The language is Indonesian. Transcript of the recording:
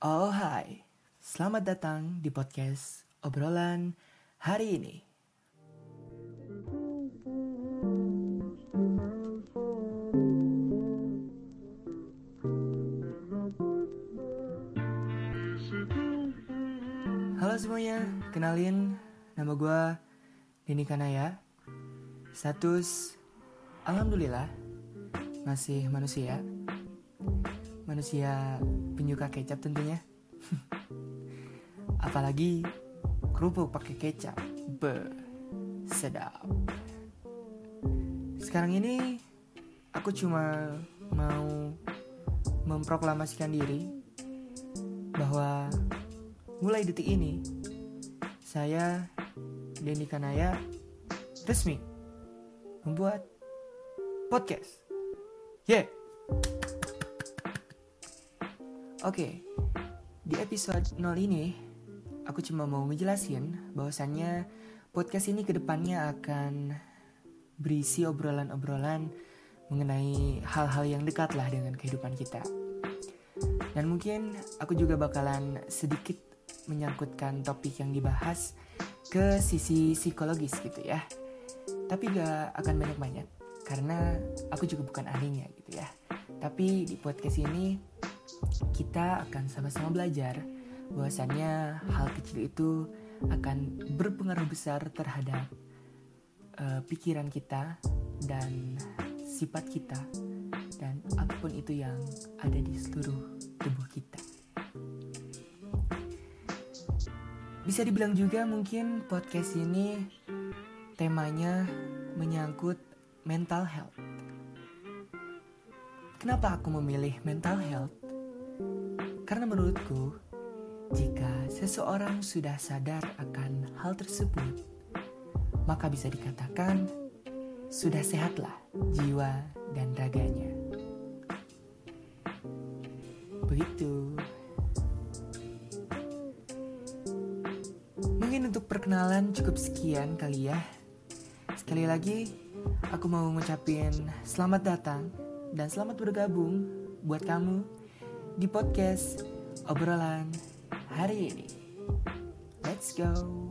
Oh hai, selamat datang di podcast obrolan hari ini. Halo semuanya, kenalin nama gue Dini Kanaya. Status Alhamdulillah masih manusia. Manusia penyuka kecap tentunya. Apalagi kerupuk pakai kecap. Be, sedap. Sekarang ini aku cuma mau memproklamasikan diri bahwa mulai detik ini saya Denny Kanaya resmi membuat podcast. Yeah. Oke, di episode 0 ini aku cuma mau ngejelasin bahwasannya podcast ini ke depannya akan berisi obrolan-obrolan mengenai hal-hal yang dekat lah dengan kehidupan kita. Dan mungkin aku juga bakalan sedikit menyangkutkan topik yang dibahas ke sisi psikologis gitu ya. Tapi gak akan banyak-banyak karena aku juga bukan ahlinya gitu ya. Tapi di podcast ini kita akan sama-sama belajar bahwasannya hal kecil itu akan berpengaruh besar terhadap uh, pikiran kita dan sifat kita dan apa pun itu yang ada di seluruh tubuh kita. Bisa dibilang juga mungkin podcast ini temanya menyangkut mental health. Kenapa aku memilih mental health? Karena menurutku, jika seseorang sudah sadar akan hal tersebut, maka bisa dikatakan sudah sehatlah jiwa dan raganya. Begitu. Mungkin untuk perkenalan cukup sekian kali ya. Sekali lagi, aku mau ngucapin selamat datang dan selamat bergabung buat kamu di podcast obrolan hari ini. Let's go.